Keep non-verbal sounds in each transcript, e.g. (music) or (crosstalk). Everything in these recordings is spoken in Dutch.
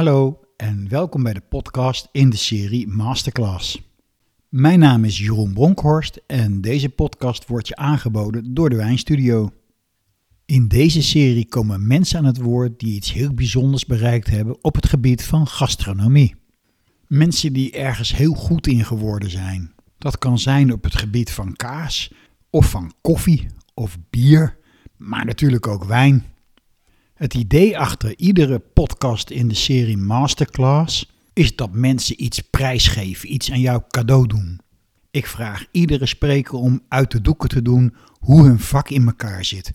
Hallo en welkom bij de podcast in de serie Masterclass. Mijn naam is Jeroen Bronkhorst en deze podcast wordt je aangeboden door de Wijnstudio. In deze serie komen mensen aan het woord die iets heel bijzonders bereikt hebben op het gebied van gastronomie. Mensen die ergens heel goed in geworden zijn. Dat kan zijn op het gebied van kaas, of van koffie, of bier, maar natuurlijk ook wijn. Het idee achter iedere podcast in de serie Masterclass is dat mensen iets prijsgeven, iets aan jou cadeau doen. Ik vraag iedere spreker om uit de doeken te doen hoe hun vak in elkaar zit,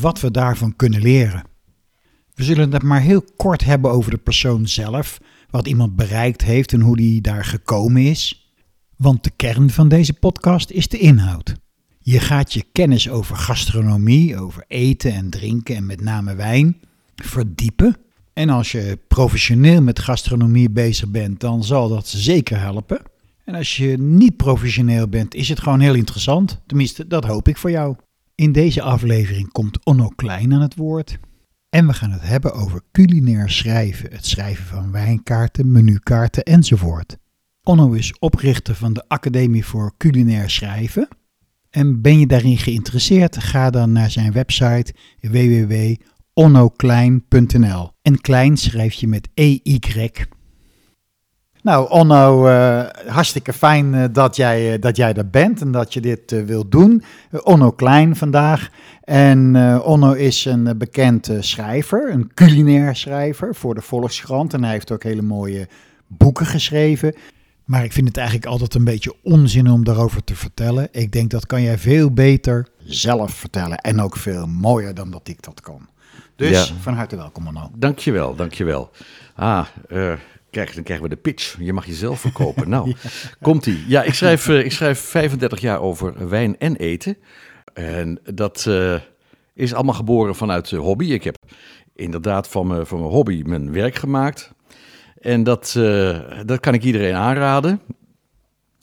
wat we daarvan kunnen leren. We zullen het maar heel kort hebben over de persoon zelf, wat iemand bereikt heeft en hoe die daar gekomen is. Want de kern van deze podcast is de inhoud. Je gaat je kennis over gastronomie, over eten en drinken en met name wijn verdiepen. En als je professioneel met gastronomie bezig bent, dan zal dat zeker helpen. En als je niet professioneel bent, is het gewoon heel interessant. Tenminste, dat hoop ik voor jou. In deze aflevering komt Onno Klein aan het woord. En we gaan het hebben over culinair schrijven, het schrijven van wijnkaarten, menukaarten enzovoort. Onno is oprichter van de Academie voor Culinair Schrijven. En ben je daarin geïnteresseerd? Ga dan naar zijn website www.onnoklein.nl. En klein schrijf je met EY. Nou, Onno, uh, hartstikke fijn uh, dat, jij, uh, dat jij er bent en dat je dit wilt doen. Onno Klein vandaag. En Onno is een bekend schrijver, een culinair schrijver voor de Volkskrant. En hij heeft ook hele mooie boeken geschreven. Maar ik vind het eigenlijk altijd een beetje onzin om daarover te vertellen. Ik denk dat kan jij veel beter zelf vertellen. En ook veel mooier dan dat ik dat kan. Dus ja. van harte welkom, Onno. Dankjewel, dankjewel. Ah, uh, krijg, dan krijgen we de pitch. Je mag jezelf verkopen. (laughs) Nou, ja. komt-ie. Ja, ik schrijf, uh, ik schrijf 35 jaar over wijn en eten. En dat uh, is allemaal geboren vanuit hobby. Ik heb inderdaad van mijn, van mijn hobby mijn werk gemaakt. En dat, uh, dat kan ik iedereen aanraden.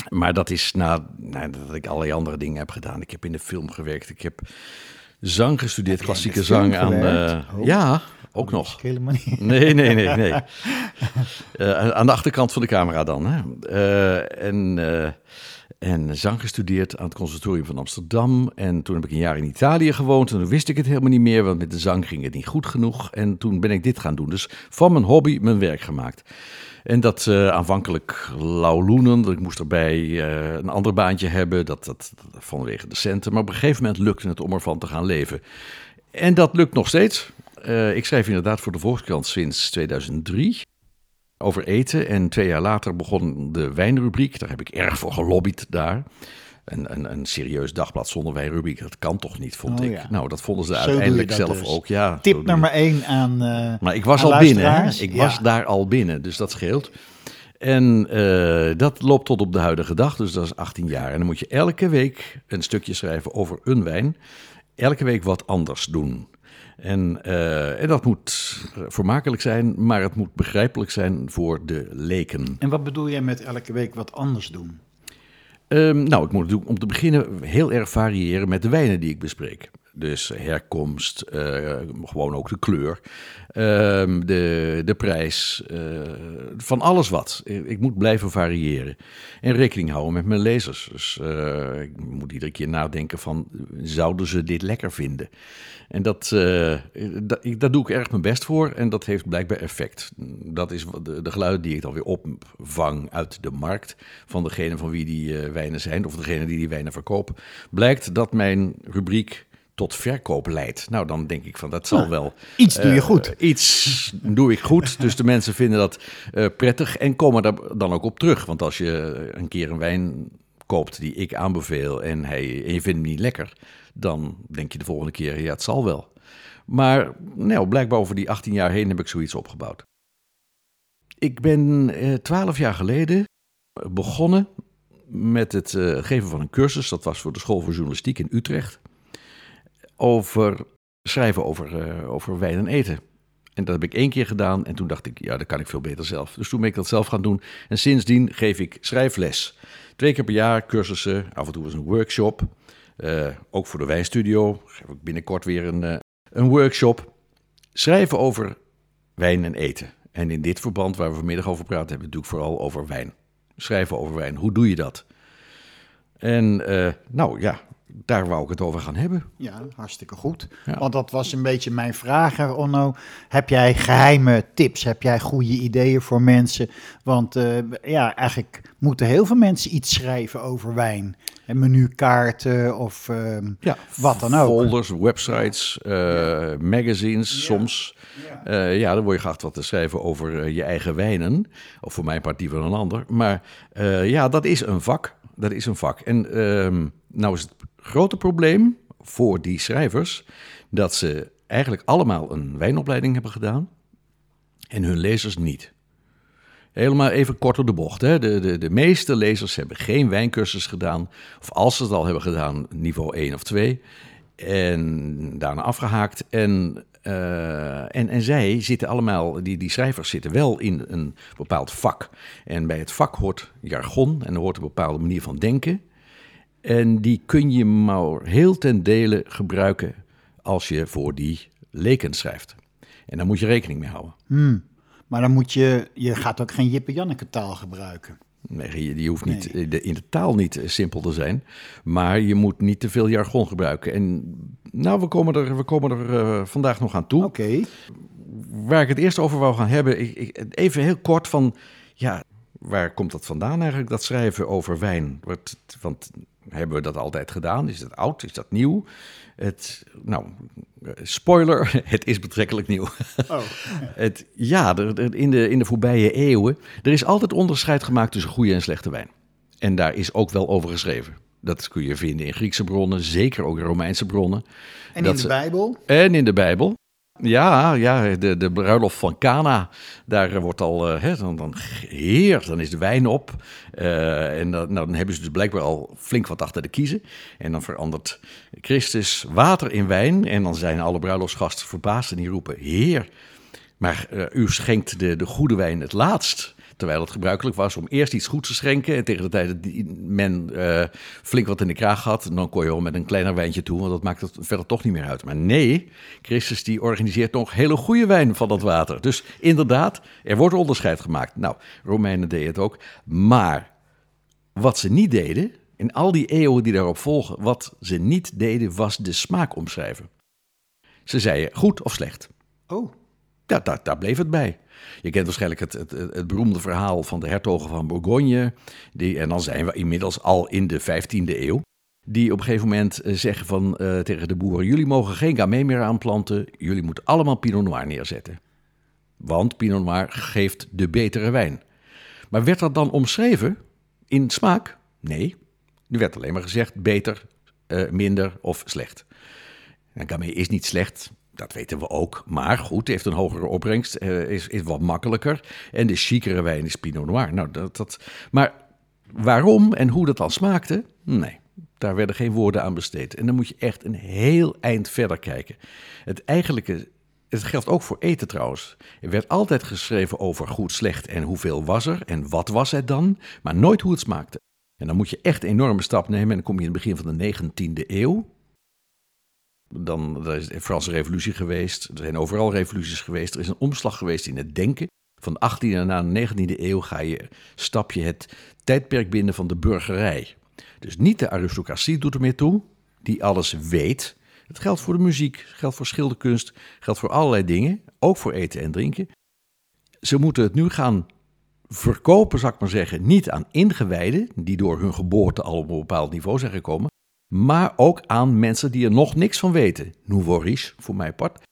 Maar dat is na, nadat ik allerlei andere dingen heb gedaan. Ik heb in de film gewerkt. Ik heb zang gestudeerd, klassieke zang aan. Uh, ja, ook nog. Helemaal niet. (laughs) Nee, nee, nee, nee. (laughs) uh, aan de achterkant van de camera dan. Hè. en en zang gestudeerd aan het Conservatorium van Amsterdam. En toen heb ik een jaar in Italië gewoond. En toen wist ik het helemaal niet meer, want met de zang ging het niet goed genoeg. En toen ben ik dit gaan doen. Dus van mijn hobby mijn werk gemaakt. En dat uh, aanvankelijk lauwloenen. Ik moest erbij uh, een ander baantje hebben. Dat, dat, dat, vanwege de centen. Maar op een gegeven moment lukte het om ervan te gaan leven. En dat lukt nog steeds. Uh, ik schrijf inderdaad voor de Volkskrant sinds 2003 over eten. En twee jaar later begon de wijnrubriek. Daar heb ik erg voor gelobbyd daar. Een, een, een serieus dagblad zonder wijnrubriek, dat kan toch niet, vond Oh, ik. ja. Nou, dat vonden ze Zo uiteindelijk zelf dus. ook. Ja, Tip nummer 1 aan. eh, maar ik was al binnen. Hè? Ik Ja. was daar al binnen, dus dat scheelt. En eh, dat loopt tot op de huidige dag, dus dat is 18 jaar. En dan moet je elke week een stukje schrijven over een wijn. Elke week wat anders doen. En, eh, en dat moet vermakelijk zijn, maar het moet begrijpelijk zijn voor de leken. En wat bedoel jij met elke week wat anders doen? Ehm, nou, ik moet natuurlijk om te beginnen heel erg variëren met de wijnen die ik bespreek. Dus herkomst, eh, gewoon ook de kleur, ehm, de, de prijs, eh, van alles wat. Ik moet blijven variëren. En rekening houden met mijn lezers. Dus eh, ik moet iedere keer nadenken van, zouden ze dit lekker vinden? En dat, dat, daar doe ik erg mijn best voor en dat heeft blijkbaar effect. Dat is de, de die ik dan weer opvang uit de markt van degene van wie die wijnen zijn, of degene die die wijnen verkopen. Blijkt dat mijn rubriek tot verkoop leidt. Nou, dan denk ik van dat zal wel. Iets doe je eh, goed. iets doe ik goed. Dus de mensen vinden dat eh, prettig en komen daar dan ook op terug. Want als je een keer een wijn koopt die ik aanbeveel en, hij, en je vindt hem niet lekker, dan denk je de volgende keer, ja, het zal wel. Maar nou, blijkbaar over die 18 jaar heen heb ik zoiets opgebouwd. Ik ben eh, 12 jaar geleden begonnen met het eh, geven van een cursus. Dat was voor de School voor Journalistiek in Utrecht. Over schrijven over, eh, over wijn en eten. En dat heb ik één keer gedaan en toen dacht ik, ja, dat kan ik veel beter zelf. Dus toen ben ik dat zelf gaan doen. En sindsdien geef ik schrijfles. Twee keer per jaar cursussen, af en toe was een workshop. Eh, ook voor de wijnstudio geef ik binnenkort weer een, eh, een workshop. Schrijven over wijn en eten. En in dit verband waar we vanmiddag over praten, hebben we het natuurlijk vooral over wijn. Schrijven over wijn. Hoe doe je dat? En nou ja, daar wou ik het over gaan hebben. Ja, hartstikke goed. Want dat was een beetje mijn vraag, Onno. Heb jij geheime tips? Heb jij goede ideeën voor mensen? Want uh, ja, eigenlijk moeten heel veel mensen iets schrijven over wijn. En menukaarten of uh, ja, wat dan ook. Folders, websites, uh, magazines soms. Ja. ja, dan word je geacht wat te schrijven over je eigen wijnen. Of voor mijn part die van een ander. Maar ja, dat is een vak. Dat is een vak. En ehm, nou is het grote probleem voor die schrijvers dat ze eigenlijk allemaal een wijnopleiding hebben gedaan en hun lezers niet. Helemaal even kort op de bocht. Hè. De, de, de meeste lezers hebben geen wijncursus gedaan. Of als ze het al hebben gedaan, niveau 1 of 2. En daarna afgehaakt. En, uh, en, en zij zitten allemaal, die, die schrijvers zitten wel in een bepaald vak. En bij het vak hoort jargon en er hoort een bepaalde manier van denken. En die kun je maar heel ten dele gebruiken als je voor die leken schrijft. En daar moet je rekening mee houden. Hmm. Maar dan moet je, je gaat ook geen Jippe Janneke taal gebruiken. Nee, die hoeft niet, in de taal niet eh, simpel te zijn. Maar je moet niet te veel jargon gebruiken. En nou, we komen er, we komen er uh, vandaag nog aan toe. Oké. Waar ik het eerst over wou gaan hebben, ik, ik, even heel kort van, ja, waar komt dat vandaan eigenlijk, dat schrijven over wijn? Want hebben we dat altijd gedaan? Is dat oud? Is dat nieuw? Het, nou, spoiler, (laughs) het is betrekkelijk nieuw. Oh. (laughs) het, ja, in, de, in de voorbije eeuwen, er is altijd onderscheid gemaakt tussen goede en slechte wijn. En daar is ook wel over geschreven. Dat kun je vinden in Griekse bronnen, zeker ook in Romeinse bronnen. En in de Bijbel? En in de Bijbel. Ja, ja de, de bruiloft van Cana, daar wordt al, hè, dan, dan heer, dan is de wijn op. Uh, en dan, dan hebben ze dus blijkbaar al flink wat achter de kiezen. En dan verandert Christus water in wijn. En dan zijn alle bruiloftsgasten verbaasd en die roepen, heer, maar u schenkt de, de goede wijn het laatst. Terwijl het gebruikelijk was om eerst iets goeds te schenken. En tegen de tijd dat men uh, flink wat in de kraag had, dan kon je wel met een kleiner wijntje toe. Want dat maakt het verder toch niet meer uit. Maar nee, Christus die organiseert nog hele goede wijn van dat water. Dus inderdaad, er wordt onderscheid gemaakt. Nou, Romeinen deden het ook. Maar wat ze niet deden, in al die eeuwen die daarop volgen, wat ze niet deden, was de smaak omschrijven. Ze zeiden goed of slecht. Oh. Ja, daar, daar bleef het bij. Je kent waarschijnlijk het, het, het, beroemde verhaal van de hertogen van Bourgogne. Die, en dan zijn we inmiddels al in de 15e eeuw. Die op een gegeven moment eh, zeggen van, uh, tegen de boeren: Jullie mogen geen gamay meer aanplanten. Jullie moeten allemaal Pinot Noir neerzetten. Want Pinot Noir geeft de betere wijn. Maar werd dat dan omschreven in smaak? Nee. Er werd alleen maar gezegd beter, uh, minder of slecht. Gamay is niet slecht, dat weten we ook. Maar goed, heeft een hogere opbrengst, uh, is, is wat makkelijker. En de chicere wijn is Pinot Noir. Nou, dat, dat, maar waarom en hoe dat dan smaakte? Nee, daar werden geen woorden aan besteed. En dan moet je echt een heel eind verder kijken. Het eigenlijke, het geldt ook voor eten trouwens. Er werd altijd geschreven over goed, slecht en hoeveel was er en wat was het dan, maar nooit hoe het smaakte. En dan moet je echt een enorme stap nemen en dan kom je in het begin van de 19e eeuw. Dan is de Franse revolutie geweest. Er zijn overal revoluties geweest. Er is een omslag geweest in het denken. Van de 18e naar de 19e eeuw ga je, stap je het tijdperk binnen van de burgerij. Dus niet de aristocratie doet er meer toe, die alles weet. Het geldt voor de muziek, geldt voor schilderkunst, geldt voor allerlei dingen, ook voor eten en drinken. Ze moeten het nu gaan verkopen, zal ik maar zeggen, niet aan ingewijden, die door hun geboorte al op een bepaald niveau zijn gekomen, maar ook aan mensen die er nog niks van weten. Nouveau riche, voor mijn part.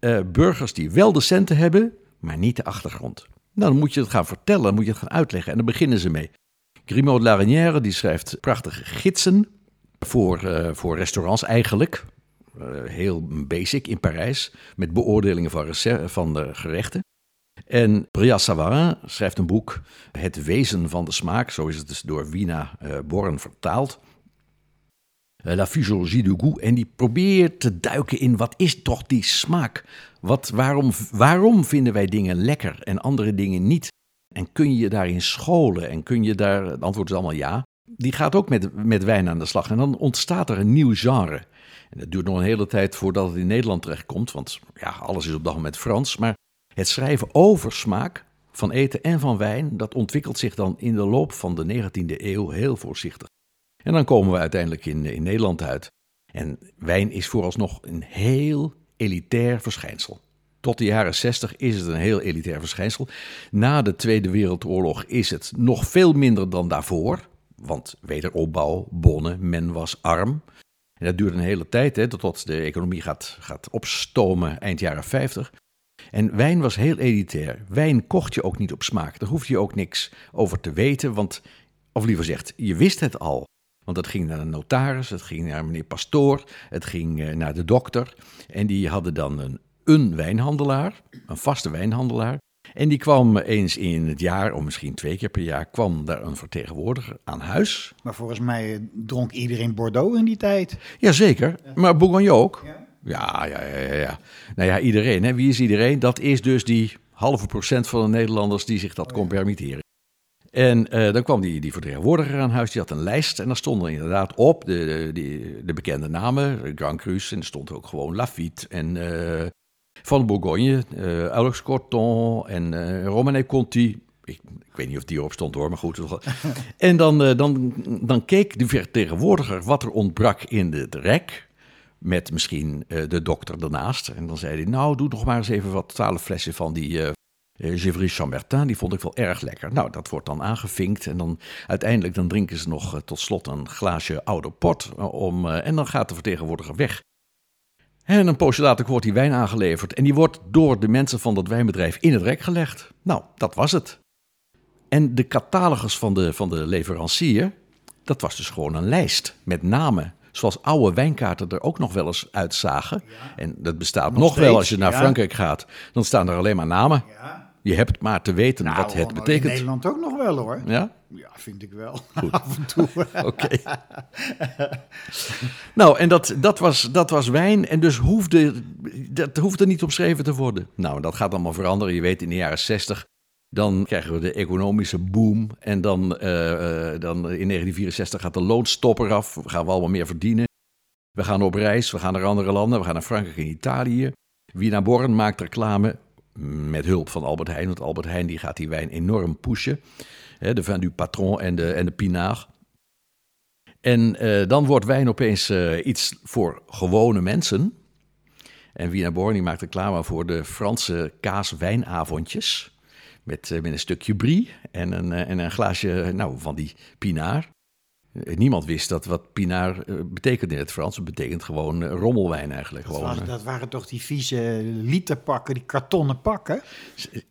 Uh, burgers die wel de centen hebben, maar niet de achtergrond. Nou, dan moet je het gaan vertellen, dan moet je het gaan uitleggen. En dan beginnen ze mee. Grimaud de Larinière die schrijft prachtige gidsen voor, uh, voor restaurants eigenlijk. Uh, heel basic in Parijs, met beoordelingen van, van de gerechten. En Bria Savarin schrijft een boek, Het Wezen van de Smaak, zo is het dus door Wina Born vertaald. Eh, La Physiologie du Goût. En die probeert te duiken in wat is toch die smaak? Wat, waarom, waarom vinden wij dingen lekker en andere dingen niet? En kun je daarin scholen? En kun je daar, het antwoord is allemaal ja. Die gaat ook met, met wijn aan de slag. En dan ontstaat er een nieuw genre. En dat duurt nog een hele tijd voordat het in Nederland terechtkomt. Want ja, alles is op dat moment Frans. Maar Het schrijven over smaak van eten en van wijn, dat ontwikkelt zich dan in de loop van de 19e eeuw heel voorzichtig. En dan komen we uiteindelijk in, in Nederland uit. En wijn is vooralsnog een heel elitair verschijnsel. Tot de jaren 60 is het een heel elitair verschijnsel. Na de Tweede Wereldoorlog is het nog veel minder dan daarvoor. Want wederopbouw, bonnen, men was arm. En dat duurt een hele tijd, hè, totdat de economie gaat, gaat opstomen eind jaren 50. En wijn was heel elitair. Wijn kocht je ook niet op smaak. Daar hoefde je ook niks over te weten, want, of liever gezegd, je wist het al. Want het ging naar de notaris, het ging naar meneer Pastoor, het ging eh, naar de dokter. En die hadden dan een, een wijnhandelaar, een vaste wijnhandelaar. En die kwam eens in het jaar, of misschien twee keer per jaar, kwam daar een vertegenwoordiger aan huis. Maar volgens mij dronk iedereen Bordeaux in die tijd. Jazeker, maar Bourgogne ook. Ja, ja, ja, ja. ja. Nou ja, iedereen. Hè. Wie is iedereen? Dat is dus die halve procent van de Nederlanders die zich dat kon permitteren. En uh, dan kwam die, die vertegenwoordiger aan huis, die had een lijst. En daar stonden inderdaad op de, de, de bekende namen, Grand Cru. En er stond ook gewoon Lafitte en uh, Van Bourgogne, uh, Alex Corton en uh, Romanée Conti. Ik, ik, weet niet of die erop stond hoor, maar goed. (laughs) en dan, dan, dan keek de vertegenwoordiger wat er ontbrak in het rek met misschien de dokter ernaast. En dan zei hij, nou, doe nog maar eens even wat twaalf flessen van die uh, Givry Chambertin. Die vond ik wel erg lekker. Nou, dat wordt dan aangevinkt. En dan uiteindelijk dan drinken ze nog uh, tot slot een glaasje oude port. om, en dan gaat de vertegenwoordiger weg. En een poosje later wordt die wijn aangeleverd. En die wordt door de mensen van dat wijnbedrijf in het rek gelegd. Nou, dat was het. En de catalogus van de, van de leverancier, dat was dus gewoon een lijst met namen zoals oude wijnkaarten er ook nog wel eens uitzagen. Ja. En dat bestaat nog, nog wel als je naar ja. Frankrijk gaat. Dan staan er alleen maar namen. Ja. Je hebt maar te weten nou, wat het betekent. In Nederland ook nog wel hoor. Ja? Ja, vind ik wel. Goed. (laughs) Af en toe. (laughs) Oké. nou, en dat, dat, was, dat was wijn. En dus hoefde, dat hoefde niet opgeschreven te worden. Nou, dat gaat allemaal veranderen. Je weet, in de jaren 60 dan krijgen we de economische boom. En dan, uh, dan in 1964 gaat de loonstop eraf. We gaan we allemaal meer verdienen. We gaan op reis, we gaan naar andere landen. We gaan naar Frankrijk en Italië. Wiener Born maakt reclame met hulp van Albert Heijn. Want Albert Heijn die gaat die wijn enorm pushen. de Vin du Patron en de, en de Pinard. En uh, dan wordt wijn opeens uh, iets voor gewone mensen. En Wiener Born die maakt reclame voor de Franse kaaswijnavondjes. Met, met een stukje brie en een, en een glaasje nou, van die pinaar. Niemand wist dat wat pinaar betekent in het Frans. Het betekent gewoon rommelwijn eigenlijk. Dat, gewoon, was, dat waren toch die vieze literpakken, die kartonnen pakken?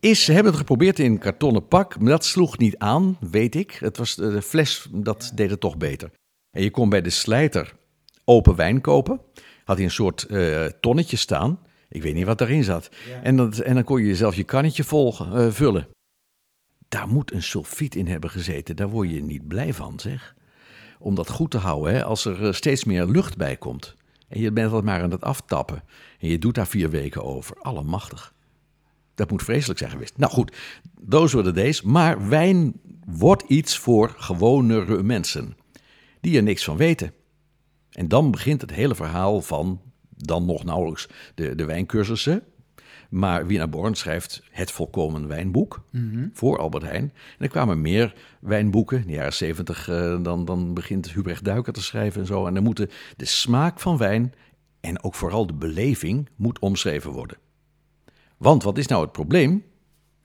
Is, ze hebben het geprobeerd in kartonnen pak, maar dat sloeg niet aan, weet ik. Het was de fles, dat deed het toch beter. En je kon bij de slijter open wijn kopen. Had hij een soort uh, tonnetje staan. Ik weet niet wat daarin zat. Ja. En, dat, en dan kon je zelf je kannetje vol uh, vullen. Daar moet een sulfiet in hebben gezeten. Daar word je niet blij van, zeg. Om dat goed te houden, hè, als er steeds meer lucht bij komt. En je bent dat maar aan het aftappen. En je doet daar vier weken over. Allemachtig. Dat moet vreselijk zijn geweest. Nou goed, those were the. Maar wijn wordt iets voor gewonere mensen. Die er niks van weten. En dan begint het hele verhaal van dan nog nauwelijks de, de wijncursussen. Maar Wiener Born schrijft het volkomen wijnboek mm -hmm. voor Albert Heijn. En er kwamen meer wijnboeken. In de jaren zeventig uh, dan, dan begint Hubrecht Duiker te schrijven en zo. En dan moeten de smaak van wijn en ook vooral de beleving moet omschreven worden. Want wat is nou het probleem?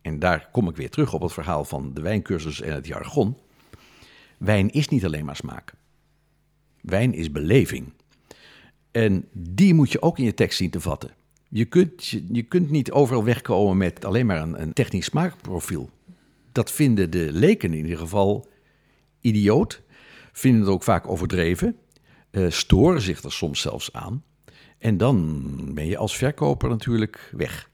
En daar kom ik weer terug op het verhaal van de wijncursus en het jargon. Wijn is niet alleen maar smaak. Wijn is beleving. En die moet je ook in je tekst zien te vatten. Je kunt, je, kunt niet overal wegkomen met alleen maar een, een technisch smaakprofiel. Dat vinden de leken in ieder geval idioot. Vinden het ook vaak overdreven. Uh, storen zich er soms zelfs aan. En dan ben je als verkoper natuurlijk weg.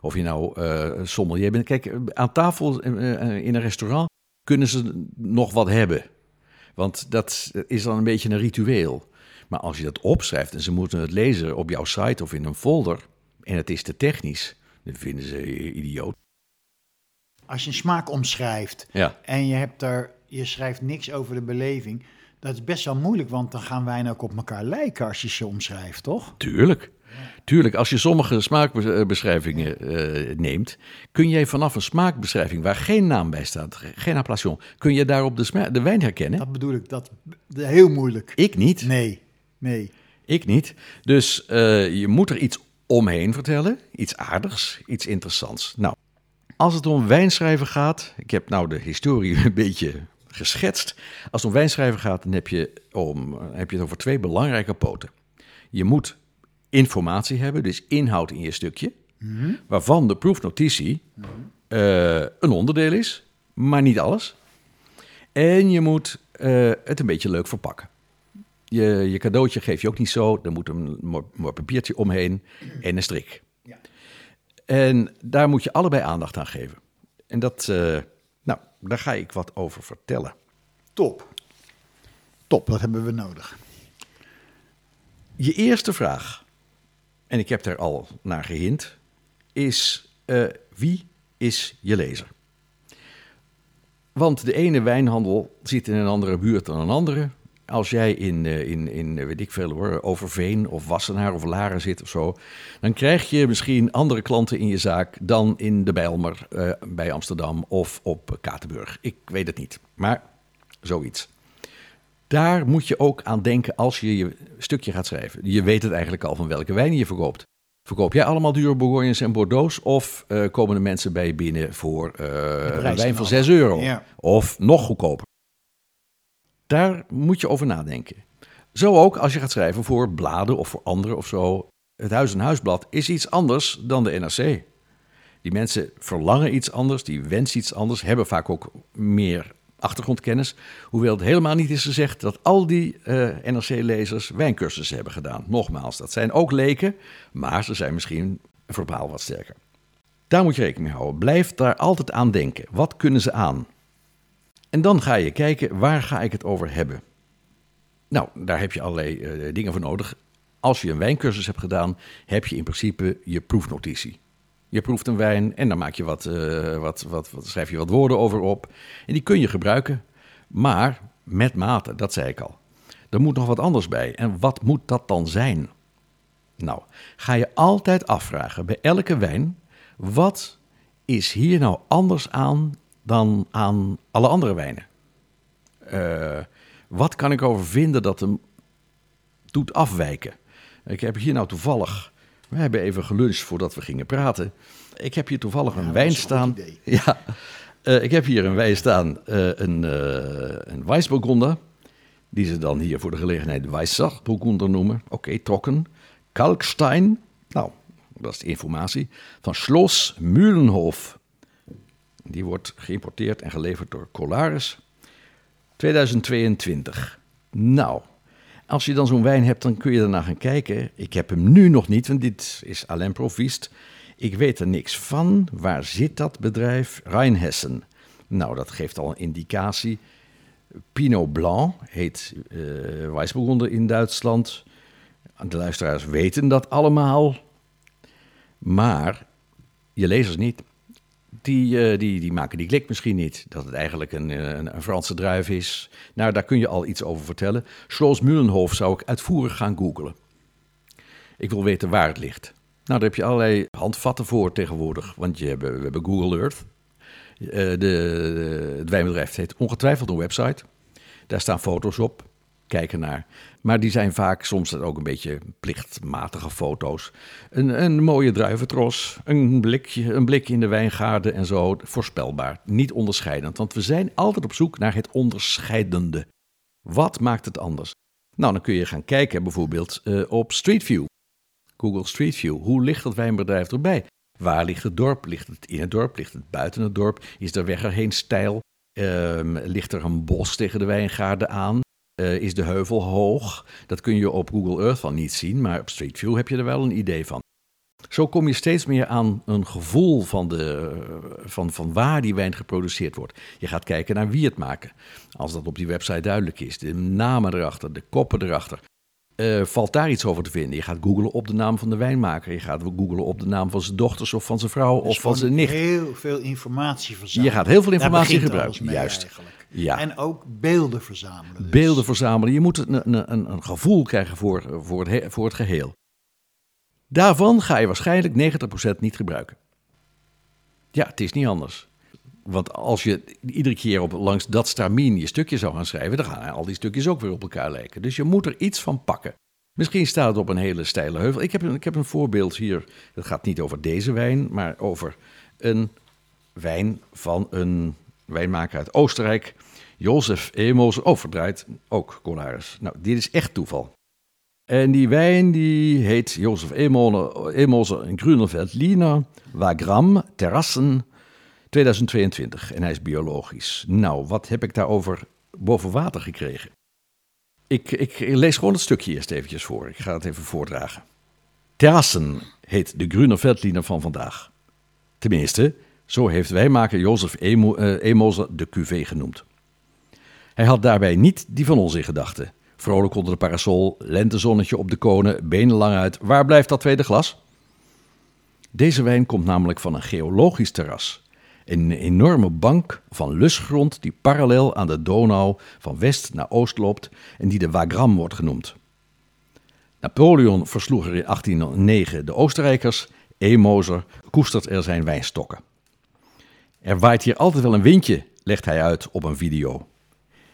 Of je nou uh, bent. Kijk, aan tafel uh, in een restaurant kunnen ze nog wat hebben. Want dat is dan een beetje een ritueel. Maar als je dat opschrijft en ze moeten het lezen op jouw site of in een folder en het is te technisch, dan vinden ze idioot. Als je een smaak omschrijft ja. en je hebt er je schrijft niks over de beleving. Dat is best wel moeilijk, want dan gaan wijnen ook op elkaar lijken als je ze omschrijft, toch? Tuurlijk. Tuurlijk, als je sommige smaakbeschrijvingen eh, neemt, kun jij vanaf een smaakbeschrijving waar geen naam bij staat, geen appellation, kun je daarop de, de wijn herkennen? Dat bedoel ik, dat heel moeilijk. Ik niet. Nee, nee. Ik niet. Dus eh, je moet er iets omheen vertellen. Iets aardigs, iets interessants. Nou, als het om wijnschrijven gaat. Ik heb nou de historie (laughs) een beetje geschetst. Als het om wijnschrijven gaat, dan heb je, om, heb je het over twee belangrijke poten. Je moet informatie hebben, dus inhoud in je stukje. Waarvan de proefnotitie eh, een onderdeel is, maar niet alles. En je moet eh, het een beetje leuk verpakken. Je, je cadeautje geef je ook niet zo. Er moet een mooi, papiertje omheen en een strik. Ja. En daar moet je allebei aandacht aan geven. En dat, eh, nou, daar ga ik wat over vertellen. Top. Top, dat hebben we nodig. Je eerste vraag, en ik heb daar al naar gehind, is eh, wie is je lezer? Want de ene wijnhandel zit in een andere buurt dan een andere. Als jij in, eh, in, in eh, weet ik veel hoor, Overveen of Wassenaar of Laren zit of zo, dan krijg je misschien andere klanten in je zaak dan in de Bijlmer eh, bij Amsterdam of op Katenburg. Ik weet het niet, maar zoiets. Daar moet je ook aan denken als je je stukje gaat schrijven. Je weet het eigenlijk al van welke wijn je verkoopt. Verkoop jij allemaal dure Bourgognes en Bordeaux's of komen de mensen bij je binnen voor een wijn van al. 6 euro? Ja. Of nog goedkoper? Daar moet je over nadenken. Zo ook als je gaat schrijven voor bladen of voor anderen of zo. Het Huis en Huisblad is iets anders dan de NRC. Die mensen verlangen iets anders, die wensen iets anders, hebben vaak ook meer achtergrondkennis. Hoewel het helemaal niet is gezegd dat al die eh, NRC-lezers wijncursussen hebben gedaan. Nogmaals, dat zijn ook leken, maar ze zijn misschien verbaal wat sterker. Daar moet je rekening mee houden. Blijf daar altijd aan denken. Wat kunnen ze aan? En dan ga je kijken, waar ga ik het over hebben? Nou, daar heb je allerlei eh, dingen voor nodig. Als je een wijncursus hebt gedaan, heb je in principe je proefnotitie. Je proeft een wijn en dan maak je wat, eh, wat, wat, wat, schrijf je wat woorden over op. En die kun je gebruiken, maar met mate, dat zei ik al. Er moet nog wat anders bij. En wat moet dat dan zijn? Nou, ga je altijd afvragen bij elke wijn: wat is hier nou anders aan dan aan alle andere wijnen? Eh, wat kan ik over vinden dat hem doet afwijken? Ik heb hier nou toevallig, we hebben even geluncht voordat we gingen praten. Ik heb hier toevallig een wijn een staan. (laughs) Ja, eh, ik heb hier een wijn staan, eh, een, een Weissburgunder. Die ze dan hier voor de gelegenheid Weissachburgunder noemen. Oké, trokken. Kalkstein, nou, dat is de informatie. Van Schloss Mühlenhof. Die wordt geïmporteerd en geleverd door Colaris. 2022. Nou, als je dan zo'n wijn hebt, dan kun je daarna gaan kijken. Ik heb hem nu nog niet, want dit is Alain Provist. Ik weet er niks van. Waar zit dat bedrijf? Rheinhessen. Nou, dat geeft al een indicatie. Pinot Blanc heet uh, Weissburgunder in Duitsland. De luisteraars weten dat allemaal. Maar je lezers niet. Die, uh, die, die maken die klik misschien niet. Dat het eigenlijk een, een, een, Franse druif is. Nou, daar kun je al iets over vertellen. Schloss Mühlenhof zou ik uitvoerig gaan googlen. Ik wil weten waar het ligt. Nou, daar heb je allerlei handvatten voor tegenwoordig. Want je we hebben Google Earth. De, de, het wijnbedrijf heeft ongetwijfeld een website. Daar staan foto's op. Kijk ernaar. Maar die zijn vaak soms ook een beetje plichtmatige foto's. Een, een mooie druiventros, een blikje, een blik in de wijngaarden en zo. Voorspelbaar, niet onderscheidend. Want we zijn altijd op zoek naar het onderscheidende. Wat maakt het anders? Nou, dan kun je gaan kijken bijvoorbeeld uh, op Street View. Google Street View. Hoe ligt dat wijnbedrijf erbij? Waar ligt het dorp? Ligt het in het dorp? Ligt het buiten het dorp? Is de weg erheen steil? Uh, ligt er een bos tegen de wijngaarden aan? Uh, is de heuvel hoog? Dat kun je op Google Earth van niet zien, maar op Street View heb je er wel een idee van. Zo kom je steeds meer aan een gevoel van, de, van, van waar die wijn geproduceerd wordt. Je gaat kijken naar wie het maken. Als dat op die website duidelijk is, de namen erachter, de koppen erachter. eh, valt daar iets over te vinden. Je gaat googlen op de naam van de wijnmaker. Je gaat googlen op de naam van zijn dochters of van zijn vrouw Dus of van zijn nicht. Heel veel informatie verzamelen. Je gaat heel veel informatie gebruiken. Juist. eigenlijk. Ja. En ook beelden verzamelen. dus. Beelden verzamelen. Je moet een, een, een, gevoel krijgen voor, voor, het, he- voor het geheel. Daarvan ga je waarschijnlijk 90% niet gebruiken. Ja, het is niet anders. Want als je iedere keer op, langs dat stramien je stukje zou gaan schrijven, dan gaan al die stukjes ook weer op elkaar lijken. Dus je moet er iets van pakken. Misschien staat het op een hele steile heuvel. Ik heb, een- ik heb een voorbeeld hier. Dat gaat niet over deze wijn, maar over een wijn van een wijnmaker uit Oostenrijk. Jozef Emos. Oh, verdraaid. Ook Colaris. Nou, dit is echt toeval. En die wijn die heet Jozef Emoser in Grunewald Lina Wagram Terrassen 2022. En hij is biologisch. Nou, wat heb ik daarover boven water gekregen? Ik, ik lees gewoon het stukje eerst eventjes voor. Ik ga het even voordragen. Terrassen heet de Grunewaldliner van vandaag. Tenminste, zo heeft wijnmaker Jozef Emo, eh, de cuvée genoemd. Hij had daarbij niet die van ons in gedachten. Vrolijk onder de parasol, lentezonnetje op de konen, benen lang uit. Waar blijft dat tweede glas? Deze wijn komt namelijk van een geologisch terras. Een enorme bank van lusgrond die parallel aan de Donau van west naar oost loopt en die de Wagram wordt genoemd. Napoleon versloeg er in 1809 de Oostenrijkers. Emoser koestert er zijn wijnstokken. Er waait hier altijd wel een windje, legt hij uit op een video.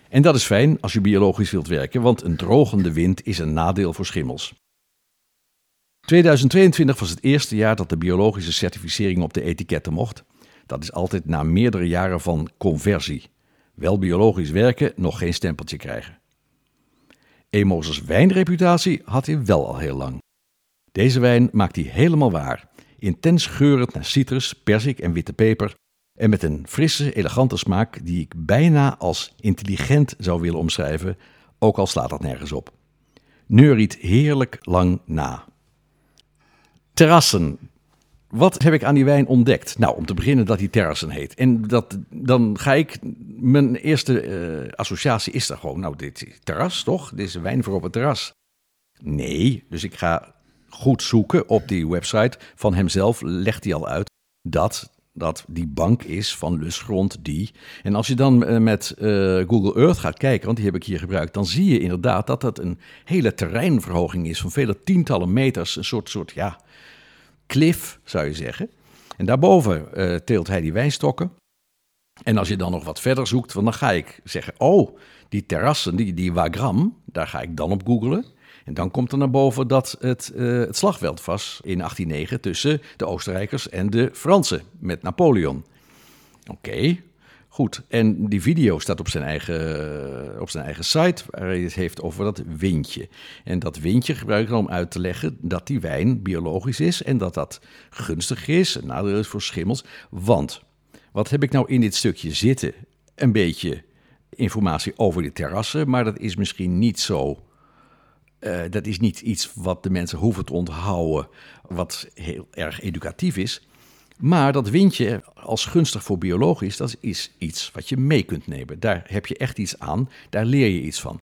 En dat is fijn als je biologisch wilt werken, want een drogende wind is een nadeel voor schimmels. 2022 was het eerste jaar dat de biologische certificering op de etiketten mocht. Dat is altijd na meerdere jaren van conversie. Wel biologisch werken, nog geen stempeltje krijgen. Emozes wijnreputatie had hij wel al heel lang. Deze wijn maakt hij helemaal waar. Intens geurend naar citrus, persik en witte peper. En met een frisse, elegante smaak die ik bijna als intelligent zou willen omschrijven, ook al slaat dat nergens op. Neuriet heerlijk lang na. Terrassen. Wat heb ik aan die wijn ontdekt? Nou, om te beginnen dat hij terrassen heet. En dat, dan ga ik, mijn eerste eh, associatie is dan gewoon, nou, dit terras toch? Dit is wijn voor op het terras. Nee, dus ik ga goed zoeken op die website van hemzelf. Legt hij al uit dat dat die bank is van lusgrond die. En als je dan eh, met eh, Google Earth gaat kijken, want die heb ik hier gebruikt, dan zie je inderdaad dat dat een hele terreinverhoging is van vele tientallen meters. Een soort, soort ja, klif zou je zeggen. En daarboven eh, teelt hij die wijnstokken. En als je dan nog wat verder zoekt, dan ga ik zeggen: Oh, die terrassen, die, die Wagram, daar ga ik dan op googlen. En dan komt er naar boven dat het eh, het slagveld was in 1809 tussen de Oostenrijkers en de Fransen met Napoleon. Oké, goed. En die video staat op zijn, eigen, op zijn eigen site, waar hij het heeft over dat windje. En dat windje gebruik ik dan om uit te leggen dat die wijn biologisch is en dat dat gunstig is, een nadeel is voor schimmels. Want, wat heb ik nou in dit stukje zitten? Een beetje informatie over de terrassen, maar dat is misschien niet zo uh, dat is niet iets wat de mensen hoeven te onthouden, wat heel erg educatief is. Maar dat windje als gunstig voor biologisch, dat is iets wat je mee kunt nemen. Daar heb je echt iets aan, daar leer je iets van.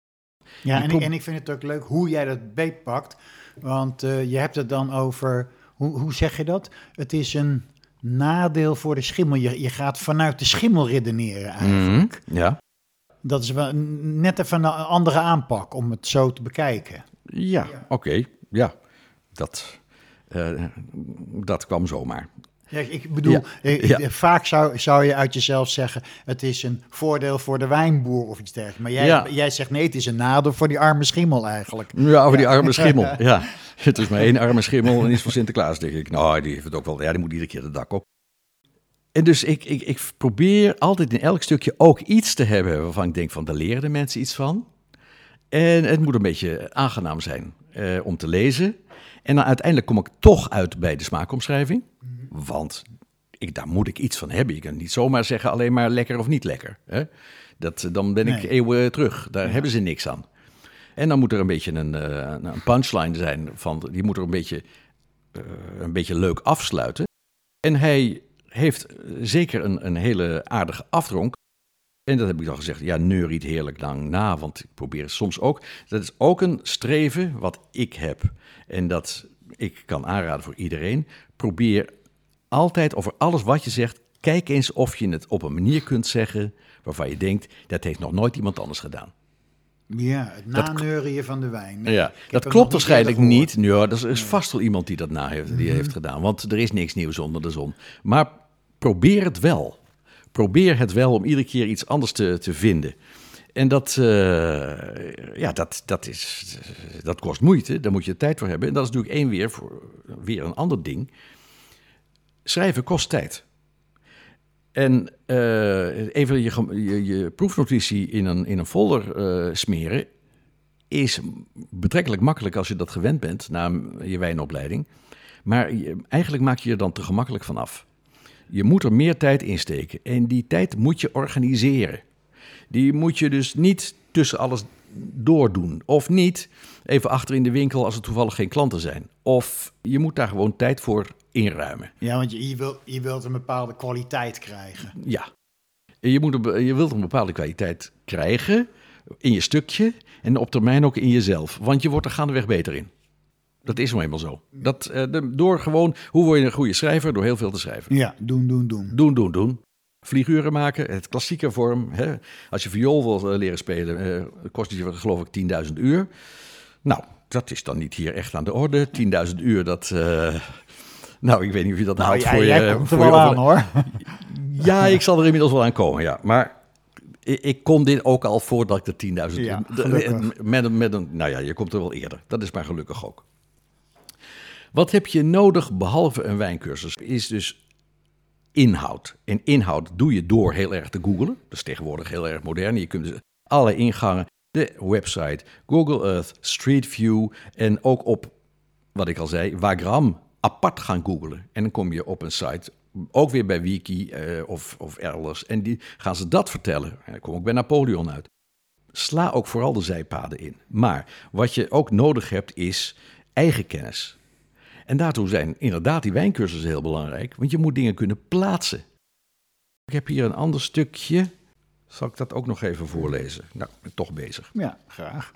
Ja, en ik, en ik vind het ook leuk hoe jij dat beetpakt. Want uh, je hebt het dan over, hoe, hoe zeg je dat? Het is een nadeel voor de schimmel. Je, je gaat vanuit de schimmel redeneren eigenlijk. Mm, ja. Dat is wel net even een andere aanpak om het zo te bekijken. Ja, ja. oké. Okay. Ja, dat, uh, dat kwam zomaar. Ja, ik bedoel, ja. Ja. vaak zou, zou je uit jezelf zeggen: het is een voordeel voor de wijnboer of iets dergelijks. Maar jij, jij zegt nee, het is een nadeel voor die arme schimmel eigenlijk. Ja, voor die arme schimmel. (laughs) ja, het is maar één arme schimmel en iets voor Sinterklaas, denk ik. Nou, die heeft het ook wel. Ja, die moet iedere keer de dak op. En dus ik, ik, ik probeer altijd in elk stukje ook iets te hebben waarvan ik denk van, daar leren de mensen iets van. En het moet een beetje aangenaam zijn eh, om te lezen. En dan uiteindelijk kom ik toch uit bij de smaakomschrijving. Want ik, daar moet ik iets van hebben. Je kan niet zomaar zeggen alleen maar lekker of niet lekker. Hè? Dat, dan ben ik Nee. eeuwen terug. Daar hebben ze niks aan. En dan moet er een beetje een, eh, een punchline zijn. Van, die moet er een beetje, eh, een beetje leuk afsluiten. En hij heeft zeker een, een hele aardige afdronk. En dat heb ik dan gezegd, ja, neuriet heerlijk lang na, want ik probeer het soms ook. Dat is ook een streven wat ik heb. En dat ik kan aanraden voor iedereen. Probeer altijd over alles wat je zegt, kijk eens of je het op een manier kunt zeggen waarvan je denkt, dat heeft nog nooit iemand anders gedaan. Ja, het naneurien van de wijn. Ja, dat klopt waarschijnlijk niet. Ja, er is vast wel iemand die dat na heeft, die heeft gedaan. Want er is niks nieuws onder de zon. Maar probeer het wel. Probeer het wel om iedere keer iets anders te, te vinden. En dat, eh, ja, dat, dat, is, dat kost moeite, daar moet je tijd voor hebben. En dat is natuurlijk één weer, voor, weer een ander ding. Schrijven kost tijd. En uh, even je, je, proefnotitie in een, in een folder uh, smeren is betrekkelijk makkelijk als je dat gewend bent na je wijnopleiding. Maar eigenlijk maak je er dan te gemakkelijk vanaf. Je moet er meer tijd in steken en die tijd moet je organiseren. Die moet je dus niet tussen alles doordoen. Of niet even achter in de winkel als er toevallig geen klanten zijn. Of je moet daar gewoon tijd voor inruimen. Ja, want je, je, wil, je wilt een bepaalde kwaliteit krijgen. Ja, je, moet een, je wilt een bepaalde kwaliteit krijgen in je stukje en op termijn ook in jezelf. Want je wordt er gaandeweg beter in. Dat is nou eenmaal zo. Dat, uh, door gewoon, hoe word je een goede schrijver? Door heel veel te schrijven. Ja, doen, doen, doen. Doen, doen, doen. Vlieguren maken, het klassieke vorm. Hè? Als je viool wil uh, leren spelen, uh, kost je geloof ik 10.000 uur. Nou, dat is dan niet hier echt aan de orde. 10.000 uur, dat... nou, ik weet niet of je dat nou, haalt jij, voor jij je... komt voor er wel aan hoor. (laughs) Ja, ik zal er inmiddels wel aan komen, ja. Maar ik, kon dit ook al voordat ik de 10.000... Ja, met, met een... Nou ja, je komt er wel eerder. Dat is maar gelukkig ook. Wat heb je nodig behalve een wijncursus? Is dus inhoud. En inhoud doe je door heel erg te googlen. Dat is tegenwoordig heel erg modern. Je kunt dus alle ingangen, de website, Google Earth, Street View en ook op, wat ik al zei, Wagram apart gaan googlen. En dan kom je op een site, ook weer bij Wiki eh, of, of elders. En die gaan ze dat vertellen. En dan kom ik bij Napoleon uit. Sla ook vooral de zijpaden in. Maar wat je ook nodig hebt is eigen kennis. En daartoe zijn inderdaad die wijncursussen heel belangrijk, want je moet dingen kunnen plaatsen. Ik heb hier een ander stukje. Zal ik dat ook nog even voorlezen? Nou, ik ben toch bezig. Ja, graag.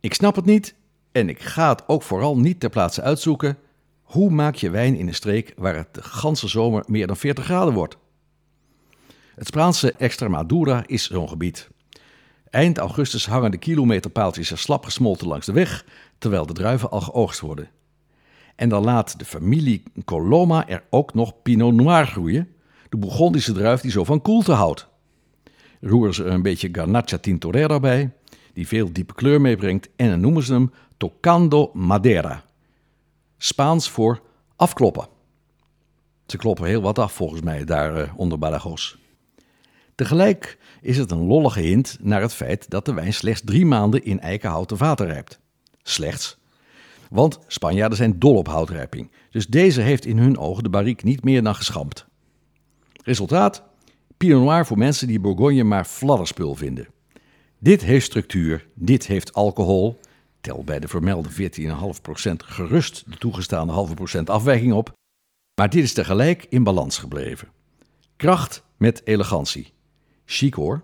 Ik snap het niet en ik ga het ook vooral niet ter plaatse uitzoeken. Hoe maak je wijn in een streek waar het de ganse zomer meer dan 40 graden wordt? Het Spaanse Extremadura is zo'n gebied. Eind augustus hangen de kilometerpaaltjes er slap gesmolten langs de weg, terwijl de druiven al geoogst worden. En dan laat de familie Coloma er ook nog Pinot Noir groeien, de Bourgondische druif die zo van koelte houdt. Roeren ze er een beetje Garnacha Tintorera bij, die veel diepe kleur meebrengt, en dan noemen ze hem Tocando Madera. Spaans voor afkloppen. Ze kloppen heel wat af volgens mij daar eh, onder Badajoz. Tegelijk is het een lollige hint naar het feit dat de wijn slechts drie maanden in eikenhouten vaten rijpt. Slechts. Want Spanjaarden zijn dol op houtrijping, dus deze heeft in hun ogen de barrique niet meer dan geschampt. Resultaat? Pinot Noir voor mensen die Bourgogne maar fladderspul vinden. Dit heeft structuur, dit heeft alcohol. Tel bij de vermelde 14,5% gerust de toegestaande halve procent afwijking op. Maar dit is tegelijk in balans gebleven. Kracht met elegantie. Chic hoor.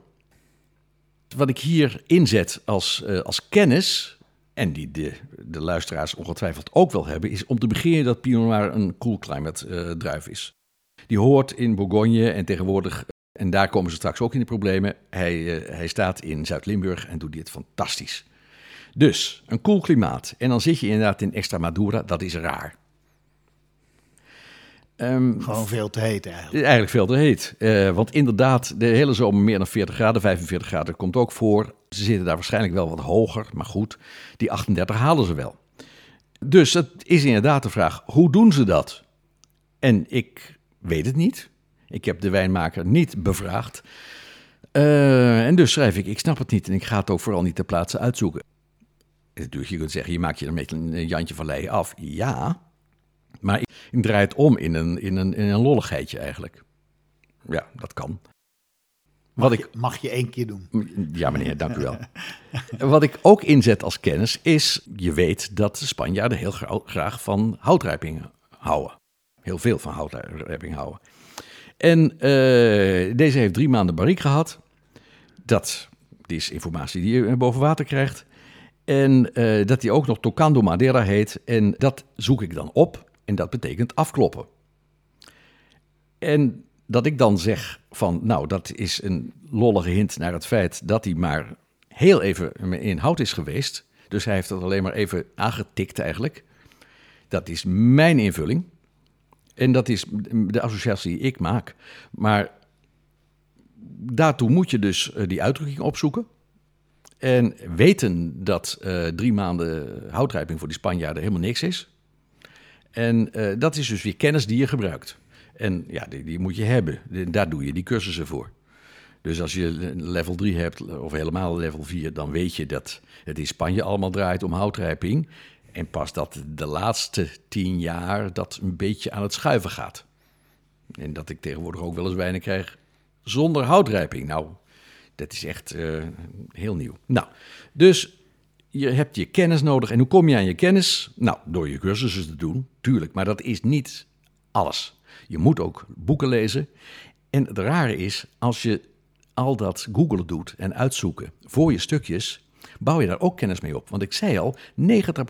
Wat ik hier inzet als, eh, als kennis, en die de, de luisteraars ongetwijfeld ook wel hebben, is om te beginnen dat Pinot Noir een cool climate eh, druif is. Die hoort in Bourgogne en tegenwoordig, en daar komen ze straks ook in de problemen, hij, eh, hij staat in Zuid-Limburg en doet dit fantastisch. Dus, een koel klimaat. En dan zit je inderdaad in Extremadura, dat is raar. Ehm, Gewoon veel te heet eigenlijk. eigenlijk veel te heet. Eh, want inderdaad, de hele zomer meer dan 40 graden, 45 graden komt ook voor. Ze zitten daar waarschijnlijk wel wat hoger, maar goed, die 38 halen ze wel. Dus het is inderdaad de vraag, hoe doen ze dat? En ik weet het niet. Ik heb de wijnmaker niet bevraagd. Eh, en dus schrijf ik, ik snap het niet en ik ga het ook vooral niet ter plaatse uitzoeken. Natuurlijk, je kunt zeggen, je maakt je er met een Jantje van Leijen af. Ja, maar ik draai het om in een, in, een, in een lolligheidje eigenlijk. Ja, dat kan. Mag, Wat ik, je, mag je één keer doen. ja, meneer, dank u wel. (laughs) Wat ik ook inzet als kennis is, je weet dat de Spanjaarden heel gra- graag van houtrijping houden. Heel veel van houtrijping houden. En uh, deze heeft drie maanden bariek gehad. Dat, die is informatie die je boven water krijgt. En uh, dat hij ook nog Tocando Madeira heet. En dat zoek ik dan op. En dat betekent afkloppen. En dat ik dan zeg van, nou, dat is een lollige hint naar het feit dat hij maar heel even in hout is geweest. Dus hij heeft het alleen maar even aangetikt eigenlijk. Dat is mijn invulling. En dat is de associatie die ik maak. Maar daartoe moet je dus eh, die uitdrukking opzoeken. En weten dat uh, drie maanden houtrijping voor die Spanjaarden helemaal niks is. En uh, dat is dus weer kennis die je gebruikt. En ja, die, die moet je hebben. Daar doe je die cursussen voor. Dus als je level 3 hebt, of helemaal level 4, dan weet je dat het in Spanje allemaal draait om houtrijping. En pas dat de laatste tien jaar dat een beetje aan het schuiven gaat. En dat ik tegenwoordig ook wel eens wijnen krijg zonder houtrijping. Nou, dat is echt uh, heel nieuw. Nou, dus je hebt je kennis nodig. En hoe kom je aan je kennis? Nou, door je cursussen te doen, tuurlijk. Maar dat is niet alles. Je moet ook boeken lezen. En het rare is, als je al dat googelen doet en uitzoeken voor je stukjes, bouw je daar ook kennis mee op. Want ik zei al, 90%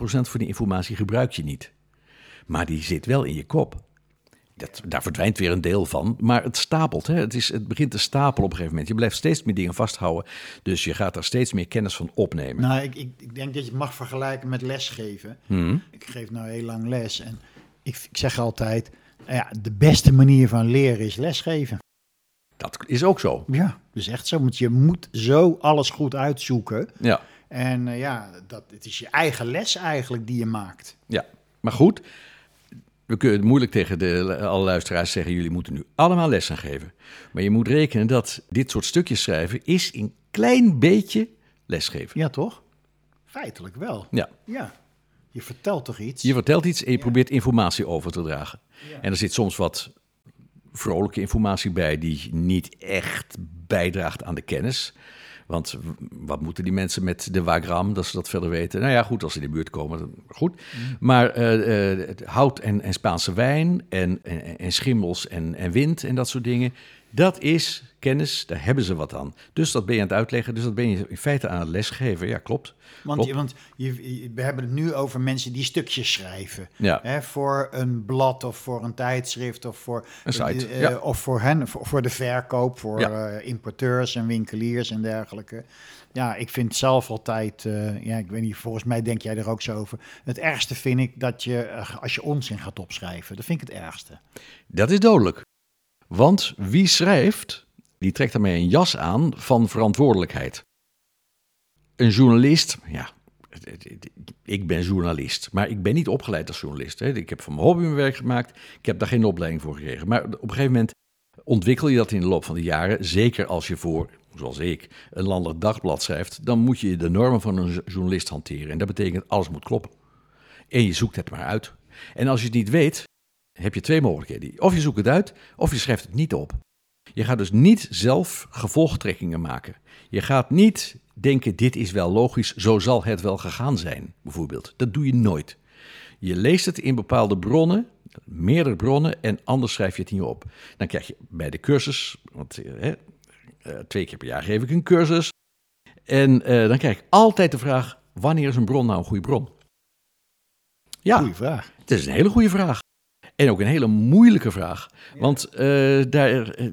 van die informatie gebruik je niet. Maar die zit wel in je kop. Dat, daar verdwijnt weer een deel van, maar het stapelt. Hè? Het, is, het begint te stapelen op een gegeven moment. Je blijft steeds meer dingen vasthouden, dus je gaat daar steeds meer kennis van opnemen. Nou, ik, ik, ik denk dat je het mag vergelijken met lesgeven. Hmm. Ik geef nou heel lang les en ik, ik zeg altijd, ja, de beste manier van leren is lesgeven. Dat is ook zo. Ja, dus echt zo. Want je moet zo alles goed uitzoeken. Ja. En uh, ja, dat, het is je eigen les eigenlijk die je maakt. Ja, maar goed. We kunnen moeilijk tegen de, alle luisteraars zeggen... jullie moeten nu allemaal les gaan geven. Maar je moet rekenen dat dit soort stukjes schrijven... is een klein beetje lesgeven. Ja, toch? Feitelijk wel. Ja. Ja. Je vertelt toch iets? Je vertelt iets en je probeert informatie over te dragen. Ja. En er zit soms wat vrolijke informatie bij die niet echt bijdraagt aan de kennis. Want wat moeten die mensen met de Wagram, dat ze dat verder weten? Nou ja, goed, als ze in de buurt komen, dan goed. Mm. Maar uh, hout en, en, Spaanse wijn en, en, en schimmels en, en wind en dat soort dingen, dat is kennis, daar hebben ze wat aan. Dus dat ben je aan het uitleggen, dus dat ben je in feite aan het lesgeven. Ja, klopt. Want, Je, want je, we hebben het nu over mensen die stukjes schrijven. Ja. Hè, voor een blad of voor een tijdschrift of voor, een site, uh, ja. of voor, hen, voor, voor, de verkoop, voor ja. uh, importeurs en winkeliers en dergelijke. Ja, ik vind zelf altijd, uh, ja, ik weet niet, volgens mij denk jij er ook zo over. Het ergste vind ik dat je, als je onzin gaat opschrijven, dat vind ik het ergste. Dat is dodelijk. Want wie schrijft, die trekt daarmee een jas aan van verantwoordelijkheid. Een journalist, ja, ik ben journalist, maar ik ben niet opgeleid als journalist. Hè. Ik heb van mijn hobby mijn werk gemaakt, ik heb daar geen opleiding voor gekregen. Maar op een gegeven moment ontwikkel je dat in de loop van de jaren. Zeker als je voor, zoals ik, een landelijk dagblad schrijft, dan moet je de normen van een journalist hanteren. En dat betekent alles moet kloppen. En je zoekt het maar uit. En als je het niet weet, heb je twee mogelijkheden. Of je zoekt het uit, of je schrijft het niet op. Je gaat dus niet zelf gevolgtrekkingen maken. Je gaat niet denken, dit is wel logisch, zo zal het wel gegaan zijn, bijvoorbeeld. Dat doe je nooit. Je leest het in bepaalde bronnen, meerdere bronnen, en anders schrijf je het niet op. Dan krijg je bij de cursus, want eh, twee keer per jaar geef ik een cursus, en eh, dan krijg ik altijd de vraag, wanneer is een bron nou een goede bron? Ja, goeie vraag. Het is een hele goede vraag. En ook een hele moeilijke vraag. Want uh, daar, eh,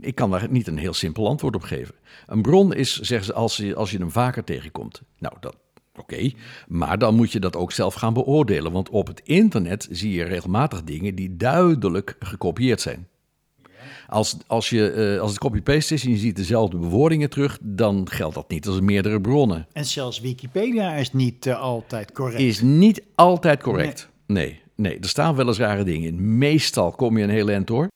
ik kan daar niet een heel simpel antwoord op geven. Een bron is, zeggen ze, als je, als je hem vaker tegenkomt. Nou, dat, Oké, maar dan moet je dat ook zelf gaan beoordelen. Want op het internet zie je regelmatig dingen die duidelijk gekopieerd zijn. Als, als, je, uh, als het copy-paste is en je ziet dezelfde bewoordingen terug, dan geldt dat niet als meerdere bronnen. En zelfs Wikipedia is niet uh, altijd correct. Is niet altijd correct. Nee. nee. Nee, er staan wel eens rare dingen in. Meestal kom je een heel eind door.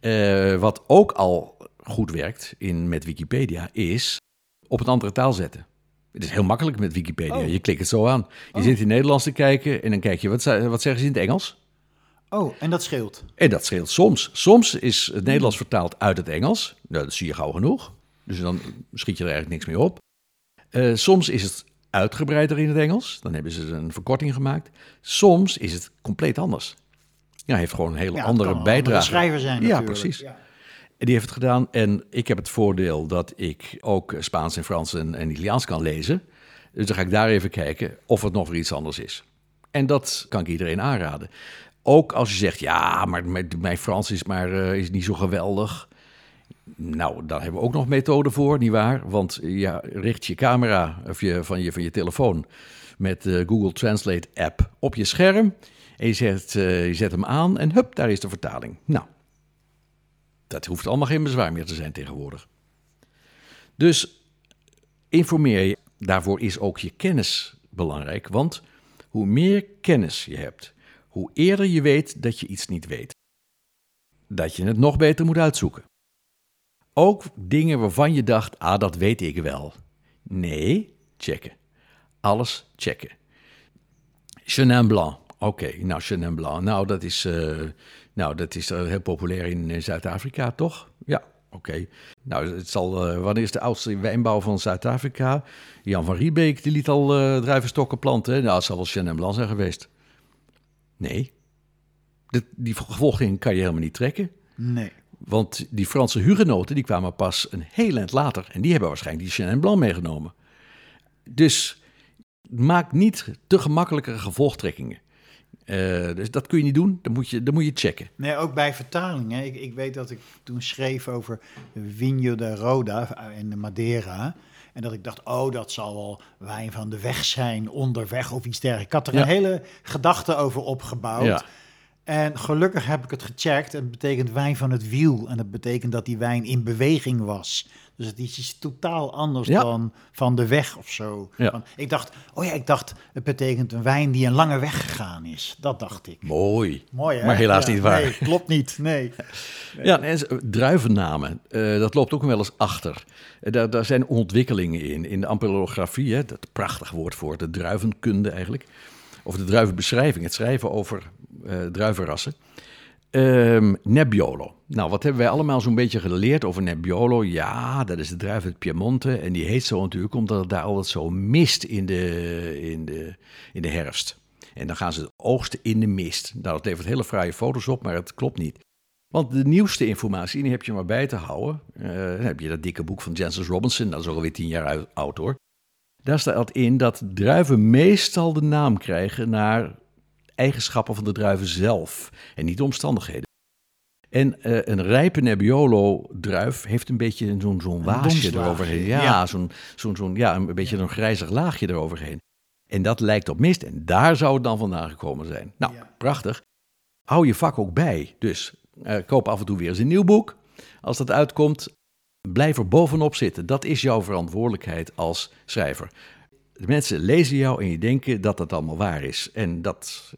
Uh, wat ook al goed werkt in, met Wikipedia is op een andere taal zetten. Het is heel makkelijk met Wikipedia. Oh. Je klikt het zo aan. Je oh. zit in Nederlands te kijken en dan kijk je, wat, wat zeggen ze in het Engels? Oh, en dat scheelt? En dat scheelt soms. Soms is het Nederlands vertaald uit het Engels. Nou, dat zie je gauw genoeg. Dus dan schiet je er eigenlijk niks meer op. Uh, soms is het uitgebreider in het Engels. Dan hebben ze een verkorting gemaakt. Soms is het compleet anders. Ja, hij heeft gewoon een hele andere bijdrage. schrijver zijn Ja, precies. En die heeft het gedaan. En ik heb het voordeel dat ik ook Spaans en Frans en, en Italiaans kan lezen. Dus dan ga ik daar even kijken of het nog weer iets anders is. En dat kan ik iedereen aanraden. Ook als je zegt, ja, maar mijn Frans is, maar, uh, is niet zo geweldig. Nou, daar hebben we ook nog methoden voor, nietwaar? Want je richt je camera of je, van, je, van je telefoon met de Google Translate app op je scherm. En je zet, uh, je zet hem aan en hup, daar is de vertaling. Nou, dat hoeft allemaal geen bezwaar meer te zijn tegenwoordig. Dus informeer je. Daarvoor is ook je kennis belangrijk. Want hoe meer kennis je hebt, hoe eerder je weet dat je iets niet weet. Dat je het nog beter moet uitzoeken. Ook dingen waarvan je dacht, ah, dat weet ik wel. Nee, checken. Alles checken. Chenin Blanc. Oké, nou Chenin Blanc. Nou, dat is, uh, nou, dat is uh, heel populair in Zuid-Afrika, toch? Ja, oké. Nou, het zal, wanneer is de oudste wijnbouw van Zuid-Afrika? Jan van Riebeek, die liet al druivenstokken planten. Nou, het zal wel Chenin Blanc zijn geweest. Nee. Die gevolging kan je helemaal niet trekken. Nee. Want die Franse hugenoten die kwamen pas een heel eind later. En die hebben waarschijnlijk die Chenin Blanc meegenomen. Dus maak niet te gemakkelijke gevolgtrekkingen. Uh, dus dat kun je niet doen, dan moet je, dan moet je checken. Nee, ook bij vertalingen. Ik, ik weet dat ik toen schreef over Vinho de Roda in de Madeira. En dat ik dacht, oh, dat zal wel wijn van de weg zijn, onderweg of iets dergelijks. Ik had er een hele gedachte over opgebouwd. Ja. En gelukkig heb ik het gecheckt. Het betekent wijn van het wiel. En dat betekent dat die wijn in beweging was. Dus het is iets totaal anders dan van de weg of zo. Ja. Ik dacht, oh ja, ik dacht, het betekent een wijn die een lange weg gegaan is. Dat dacht ik. Mooi. Mooi, hè? Maar helaas niet waar. Nee, klopt niet, nee. (laughs) Ja, en druivennamen, uh, dat loopt ook wel eens achter. Uh, daar, daar zijn ontwikkelingen in. In de ampelografie, hè, dat prachtig woord voor de druivenkunde eigenlijk. Of de druivenbeschrijving, het schrijven over uh, druivenrassen. Um, Nebbiolo. Nou, wat hebben wij allemaal zo'n beetje geleerd over Nebbiolo? Ja, dat is de druif uit Piemonte. En die heet zo natuurlijk omdat het daar altijd zo mist in de, in de, in de herfst. En dan gaan ze oogsten in de mist. Nou, dat levert hele fraaie foto's op, maar het klopt niet. Want de nieuwste informatie, die heb je maar bij te houden. Uh, dan heb je dat dikke boek van Jancis Robinson, dat is alweer tien jaar oud hoor. Daar staat in dat druiven meestal de naam krijgen naar eigenschappen van de druiven zelf en niet de omstandigheden. En uh, een rijpe Nebbiolo-druif heeft een beetje zo'n zo'n waasje eroverheen. Ja, ja. zo'n zo'n zo'n ja, een beetje ja. een grijzig laagje eroverheen. En dat lijkt op mist en daar zou het dan vandaan gekomen zijn. Nou, ja. prachtig. Hou je vak ook bij. Dus uh, koop af en toe weer eens een nieuw boek. Als dat uitkomt, blijf er bovenop zitten. Dat is jouw verantwoordelijkheid als schrijver. De mensen lezen jou en je denken dat het allemaal waar is. En dat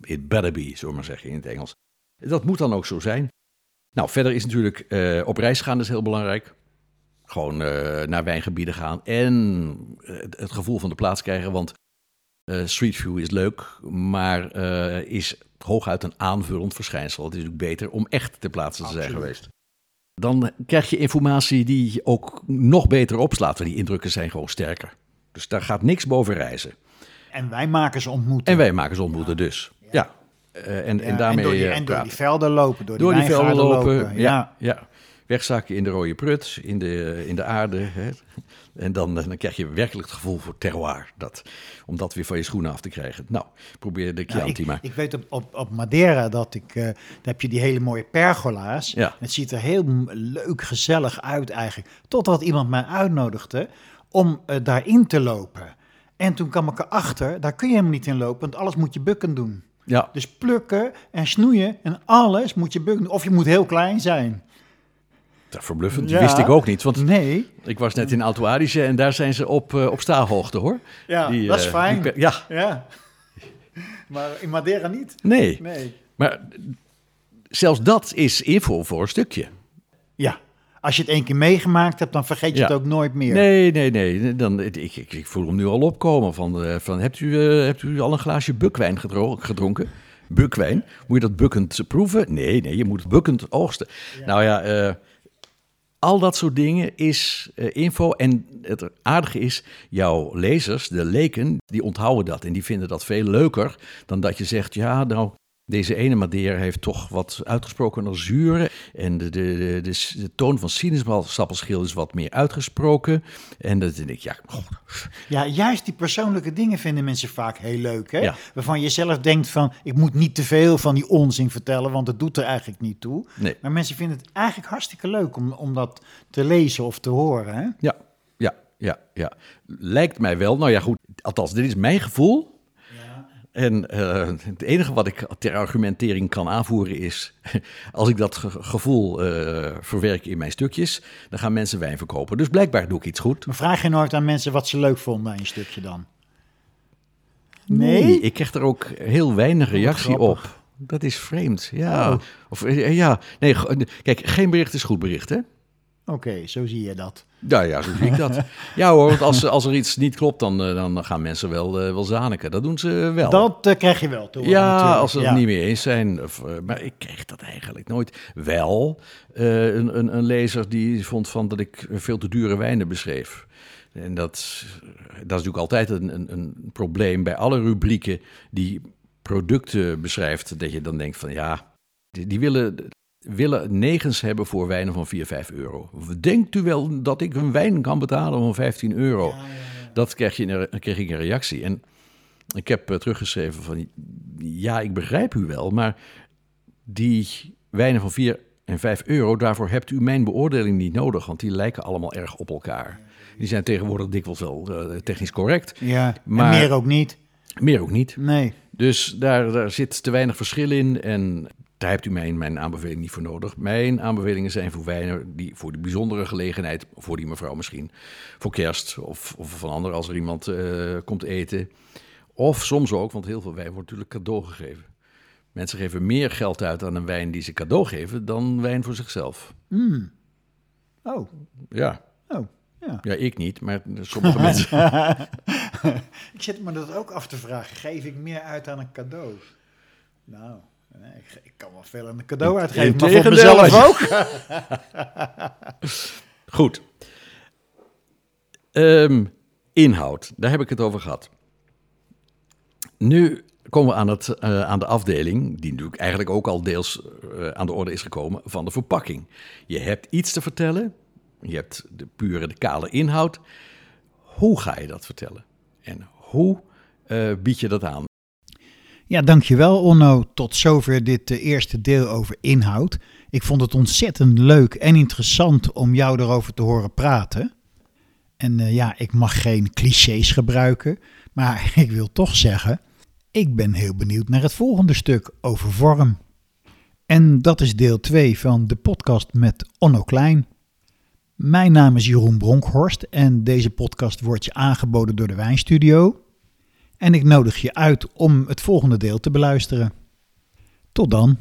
it better be, zullen we maar zeggen in het Engels. Dat moet dan ook zo zijn. Nou, verder is natuurlijk uh, op reis gaan is heel belangrijk. Gewoon uh, naar wijngebieden gaan en uh, het gevoel van de plaats krijgen. Want Street View is leuk, maar is hooguit een aanvullend verschijnsel. Het is natuurlijk beter om echt ter plaatse te zijn geweest. Dan krijg je informatie die je ook nog beter opslaat. Want die indrukken zijn gewoon sterker. Dus daar gaat niks boven reizen. En wij maken ze ontmoeten. En wij maken ze ontmoeten ja. dus. Ja. ja. Uh, en, ja, en daarmee en door, die, en door die velden lopen, door, door die, die velden lopen. lopen. Ja, ja. Wegzakken in de rode prut, in de, in de aarde. Hè. En dan, dan krijg je werkelijk het gevoel voor terroir. Dat, om dat weer van je schoenen af te krijgen. Nou, probeer de Chianti nou, ik, maar. Ik weet op, op, op Madeira dat ik... Uh, daar heb je die hele mooie pergola's. Ja. Het ziet er heel leuk, gezellig uit eigenlijk. Totdat iemand mij uitnodigde om uh, daarin te lopen. En toen kwam ik erachter, daar kun je helemaal niet in lopen, want alles moet je bukken doen. Ja. Dus plukken en snoeien en alles moet je bukken. Of je moet heel klein zijn. Dat verbluffend, ja. wist ik ook niet. Want nee. ik was net in Alto Adige en daar zijn ze op, uh, op staalhoogte hoor. Ja, die, dat is uh, fijn. Die, ja. ja. (laughs) Maar in Madeira niet. Nee. nee. Maar zelfs dat is info voor een stukje. Ja. Als je het één keer meegemaakt hebt, dan vergeet je ja. het ook nooit meer. Nee, nee, nee. Dan, ik, ik, ik voel hem nu al opkomen. Van, uh, van, hebt, u, uh, hebt u al een glaasje bukwijn gedronken? Bukwijn? Moet je dat bukkend proeven? Nee, nee, je moet het bukkend oogsten. Ja. Nou ja, uh, al dat soort dingen is info. En het aardige is, jouw lezers, de leken, die onthouden dat. En die vinden dat veel leuker dan dat je zegt, ja, nou, Deze ene Madeira heeft toch wat uitgesproken zuren. En de, de, de, de, de toon van sinaasappelschil is wat meer uitgesproken. En dat denk ik, ja... Ja, juist die persoonlijke dingen vinden mensen vaak heel leuk. Hè? Ja. Waarvan je zelf denkt van, ik moet niet te veel van die onzin vertellen, want het doet er eigenlijk niet toe. Nee. Maar mensen vinden het eigenlijk hartstikke leuk om, om dat te lezen of te horen. Hè? Ja, ja, ja, ja. Lijkt mij wel. Nou ja, goed. Althans, dit is mijn gevoel. En eh, het enige wat ik ter argumentering kan aanvoeren is, (laughs) als ik dat ge- gevoel eh, verwerk in mijn stukjes, dan gaan mensen wijn verkopen. Dus blijkbaar doe ik iets goed. Maar vraag je nooit aan mensen wat ze leuk vonden aan je stukje dan? Nee? ik krijg er ook heel weinig reactie grappig. op. Dat is vreemd, ja. Oh. Of, eh, ja, nee, kijk, geen bericht is goed bericht, hè? Oké, zo zie je dat. Nou ja, zo zie ik dat. (laughs) Ja hoor, want als, als er iets niet klopt, dan, eh, dan gaan mensen wel, eh, wel zaniken. Dat doen ze wel. Dat eh, krijg je wel te horen Ja, natuurlijk. als ze het Ja. niet mee eens zijn. Of, eh, maar ik kreeg dat eigenlijk nooit. Wel eh, een, een, een lezer die vond van dat ik veel te dure wijnen beschreef. En dat, dat is natuurlijk altijd een, een, een probleem bij alle rubrieken die producten beschrijft. Dat je dan denkt van ja, die, die willen, willen negens hebben voor wijnen van 4, 5 euro. Denkt u wel dat ik een wijn kan betalen van 15 euro? Dat krijg, je, kreeg ik een reactie. En ik heb eh, teruggeschreven van, ja, ik begrijp u wel, maar die wijnen van 4 en 5 euro, daarvoor hebt u mijn beoordeling niet nodig, want die lijken allemaal erg op elkaar. Die zijn tegenwoordig dikwijls wel eh, technisch correct, Ja, Maar- meer ook niet. meer ook niet. Nee. Dus daar, daar zit te weinig verschil in en daar hebt u mijn, mijn aanbeveling niet voor nodig. Mijn aanbevelingen zijn voor wijnen die voor die bijzondere gelegenheid, voor die mevrouw misschien, voor kerst of, of van ander als er iemand eh, komt eten. Of soms ook, want heel veel wijn wordt natuurlijk cadeau gegeven. Mensen geven meer geld uit aan een wijn die ze cadeau geven dan wijn voor zichzelf. Oh, Ja, oh, ja. ja ik niet, maar sommige (laughs) mensen. Ik zit me dat ook af te vragen. Geef ik meer uit aan een cadeau? Nou, nee, ik, ik kan wel veel aan een cadeau uitgeven, maar voor mezelf ook. (laughs) (laughs) Goed. Ehm, inhoud, daar heb ik het over gehad. Nu komen we aan, het, eh, aan de afdeling, die natuurlijk eigenlijk ook al deels eh, aan de orde is gekomen, van de verpakking. Je hebt iets te vertellen, je hebt de pure, de kale inhoud. Hoe ga je dat vertellen? En hoe eh, bied je dat aan? Ja, dankjewel Onno. Tot zover dit eh, eerste deel over inhoud. Ik vond het ontzettend leuk en interessant om jou erover te horen praten. En eh, ja, ik mag geen clichés gebruiken, maar (laughs) ik wil toch zeggen, ik ben heel benieuwd naar het volgende stuk over vorm. En dat is deel 2 van de podcast met Onno Klein. Mijn naam is Jeroen Bronkhorst en deze podcast wordt je aangeboden door de Wijnstudio. En ik nodig je uit om het volgende deel te beluisteren. Tot dan.